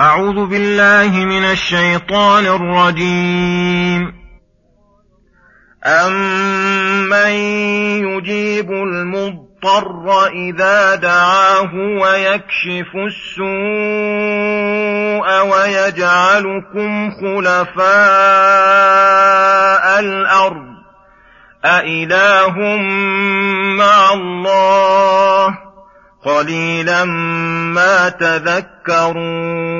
أعوذ بالله من الشيطان الرجيم. أمن يجيب المضطر إذا دعاه ويكشف السوء ويجعلكم خلفاء الأرض؟ أإله مع الله؟ قليلا ما تذكرون.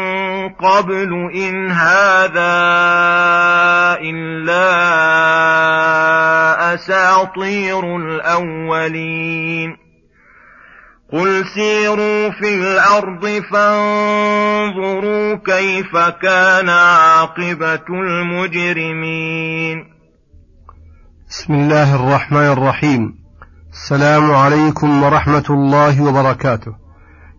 قبل إن هذا إلا أساطير الأولين. قل سيروا في الأرض فانظروا كيف كان عاقبة المجرمين. بسم الله الرحمن الرحيم. السلام عليكم ورحمة الله وبركاته.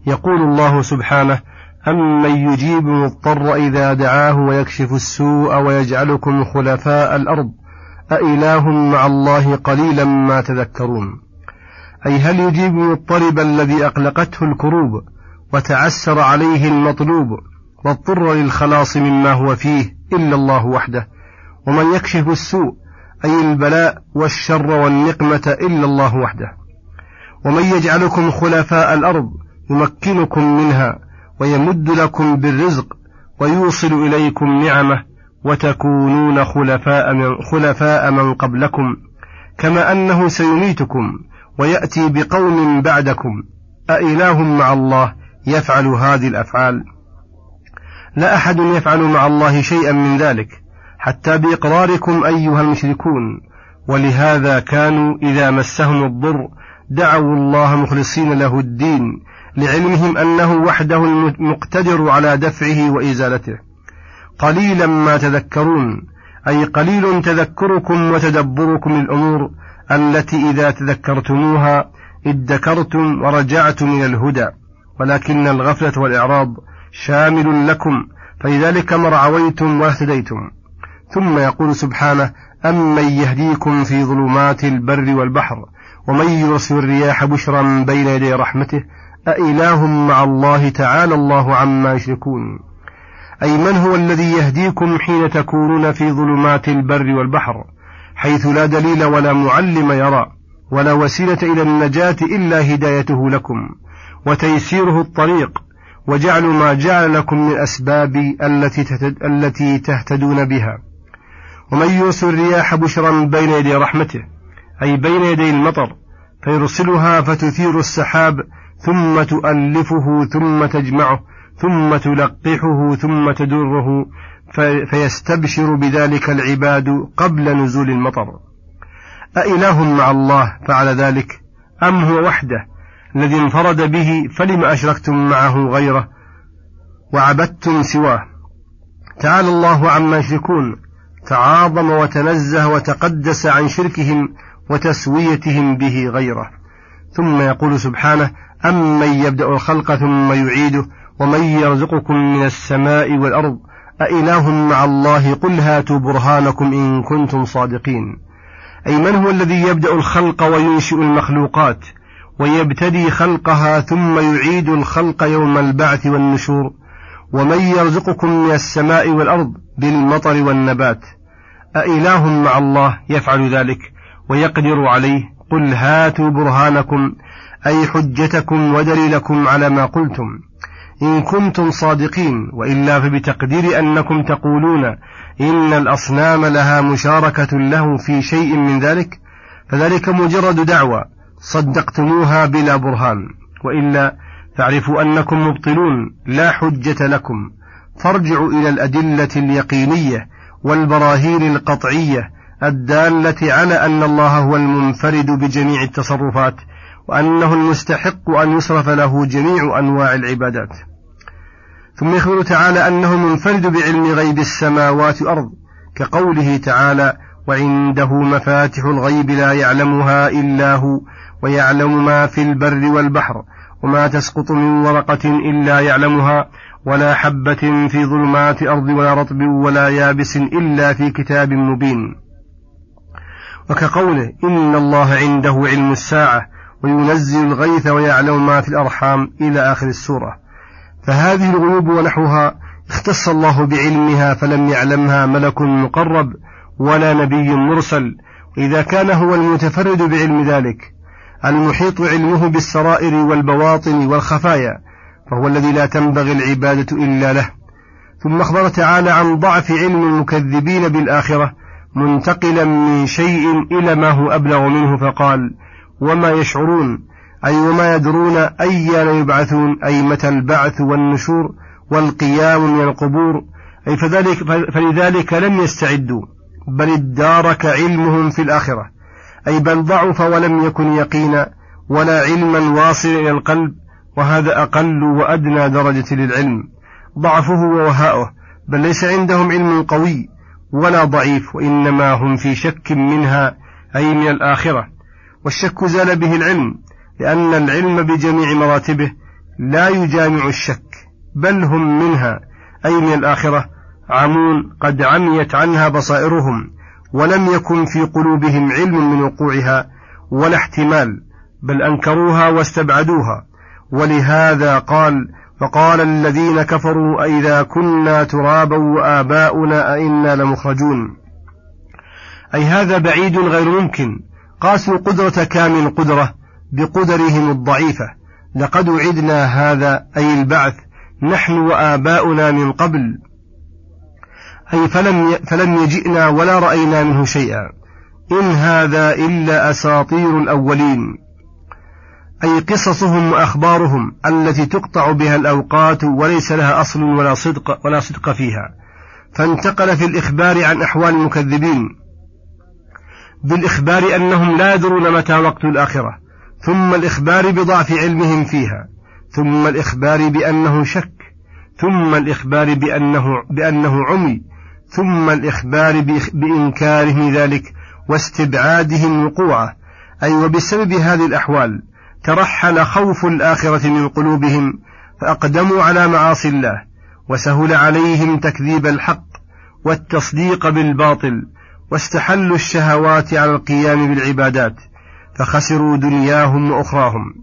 يقول الله سبحانه أمن يجيب المضطر إذا دعاه ويكشف السوء ويجعلكم خلفاء الأرض أإله مع الله قليلا ما تذكرون. أي هل يجيب المضطرب الذي أقلقته الكروب وتعسر عليه المطلوب واضطر للخلاص مما هو فيه إلا الله وحده؟ ومن يكشف السوء أي البلاء والشر والنقمة إلا الله وحده؟ ومن يجعلكم خلفاء الأرض يمكنكم منها ويمد لكم بالرزق ويوصل إليكم نعمة وتكونون خلفاء من, خلفاء من قبلكم كما أنه سيميتكم ويأتي بقوم بعدكم أإله مع الله يفعل هذه الأفعال؟ لا أحد يفعل مع الله شيئا من ذلك حتى بإقراركم أيها المشركون ولهذا كانوا إذا مسهم الضر دعوا الله مخلصين له الدين لعلمهم أنه وحده المقتدر على دفعه وإزالته. قليلا ما تذكرون أي قليل تذكركم وتدبركم للأمور التي إذا تذكرتموها ادكرتم ورجعتم إلى الهدى. ولكن الغفلة والإعراض شامل لكم فلذلك ما رعويتم واهتديتم. ثم يقول سبحانه أمن يهديكم في ظلمات البر والبحر ومن يرسل الرياح بشرا بين يدي رحمته أإله مع الله تعالى الله عما يشركون. أي من هو الذي يهديكم حين تكونون في ظلمات البر والبحر حيث لا دليل ولا معلم يرى ولا وسيلة إلى النجاة إلا هدايته لكم وتيسيره الطريق وجعل ما جعل لكم من الأسباب التي التي تهتدون بها. ومن يرسل الرياح بشرا بين يدي رحمته أي بين يدي المطر فيرسلها فتثير السحاب ثم تؤلفه ثم تجمعه ثم تلقحه ثم تدره فيستبشر بذلك العباد قبل نزول المطر. أإله مع الله فعل ذلك؟ أم هو وحده الذي انفرد به فلم أشركتم معه غيره وعبدتم سواه؟ تعالى الله عما يشركون تعاظم وتنزه وتقدس عن شركهم وتسويتهم به غيره. ثم يقول سبحانه أمن يبدأ الخلق ثم يعيده ومن يرزقكم من السماء والأرض أإله مع الله قل هاتوا برهانكم إن كنتم صادقين أي من هو الذي يبدأ الخلق وينشئ المخلوقات ويبتدي خلقها ثم يعيد الخلق يوم البعث والنشور ومن يرزقكم من السماء والأرض بالمطر والنبات أإله مع الله يفعل ذلك ويقدر عليه قل هاتوا برهانكم أي حجتكم ودليلكم على ما قلتم. إن كنتم صادقين وإلا فبتقدير أنكم تقولون إن الأصنام لها مشاركة له في شيء من ذلك فذلك مجرد دعوة صدقتموها بلا برهان. وإلا فاعرفوا أنكم مبطلون لا حجة لكم. فارجعوا إلى الأدلة اليقينية والبراهين القطعية الدالة على أن الله هو المنفرد بجميع التصرفات وأنه المستحق أن يصرف له جميع أنواع العبادات. ثم يخبر تعالى أنه منفرد بعلم غيب السماوات والأرض كقوله تعالى وعنده مفاتح الغيب لا يعلمها إلا هو ويعلم ما في البر والبحر وما تسقط من ورقة إلا يعلمها ولا حبة في ظلمات أرض ولا رطب ولا يابس إلا في كتاب مبين وكقوله إن الله عنده علم الساعة وينزل الغيث ويعلم ما في الأرحام إلى آخر السورة. فهذه الغيوب ونحوها اختص الله بعلمها فلم يعلمها ملك مقرب ولا نبي مرسل. وإذا كان هو المتفرد بعلم ذلك المحيط علمه بالسرائر والبواطن والخفايا فهو الذي لا تنبغي العبادة إلا له. ثم أخبر تعالى عن ضعف علم المكذبين بالآخرة منتقلا من شيء إلى ما هو أبلغ منه فقال وما يشعرون أي وما يدرون أيان يبعثون أي متى البعث والنشور والقيام من القبور أي فذلك فلذلك لم يستعدوا بل ادارك علمهم في الآخرة أي بل ضعف ولم يكن يقينا ولا علما واصلا إلى القلب وهذا أقل وأدنى درجة للعلم. ضعفه ووهاؤه بل ليس عندهم علم قوي ولا ضعيف وإنما هم في شك منها أي من الآخرة. والشك زال به العلم لأن العلم بجميع مراتبه لا يجامع الشك بل هم منها أي من الآخرة عمون قد عميت عنها بصائرهم ولم يكن في قلوبهم علم من وقوعها ولا احتمال بل أنكروها واستبعدوها. ولهذا قال فقال الذين كفروا أئذا كنا ترابا وآباؤنا أئنا لمخرجون أي هذا بعيد غير ممكن قاسوا قدرة كامل قدرة بقدرهم الضعيفة. لقد وعدنا هذا أي البعث نحن وآباؤنا من قبل. أي فلم, فلم يجئنا ولا رأينا منه شيئا. إن هذا إلا أساطير الأولين. أي قصصهم وأخبارهم التي تقطع بها الأوقات وليس لها أصل ولا صدق ولا صدق فيها. فانتقل في الإخبار عن أحوال المكذبين. بالإخبار أنهم لا يدرون متى وقت الآخرة ثم الإخبار بضعف علمهم فيها ثم الإخبار بأنه شك ثم الإخبار بأنه, بأنه عمي ثم الإخبار بإنكارهم ذلك واستبعادهم وقوعه. أي وبسبب هذه الأحوال ترحل خوف الآخرة من قلوبهم فأقدموا على معاصي الله وسهل عليهم تكذيب الحق والتصديق بالباطل واستحلوا الشهوات على القيام بالعبادات فخسروا دنياهم وأخراهم.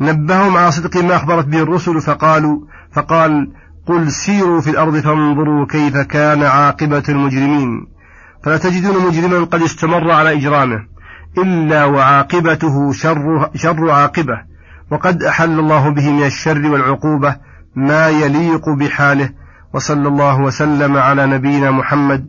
نبههم على صدق ما أخبرت به الرسل فقالوا فقال قل سيروا في الأرض فانظروا كيف كان عاقبة المجرمين. فلا تجدون مجرما قد استمر على إجرامه إلا وعاقبته شر, شر عاقبة. وقد أحل الله به من الشر والعقوبة ما يليق بحاله وصلى الله وسلم على نبينا محمد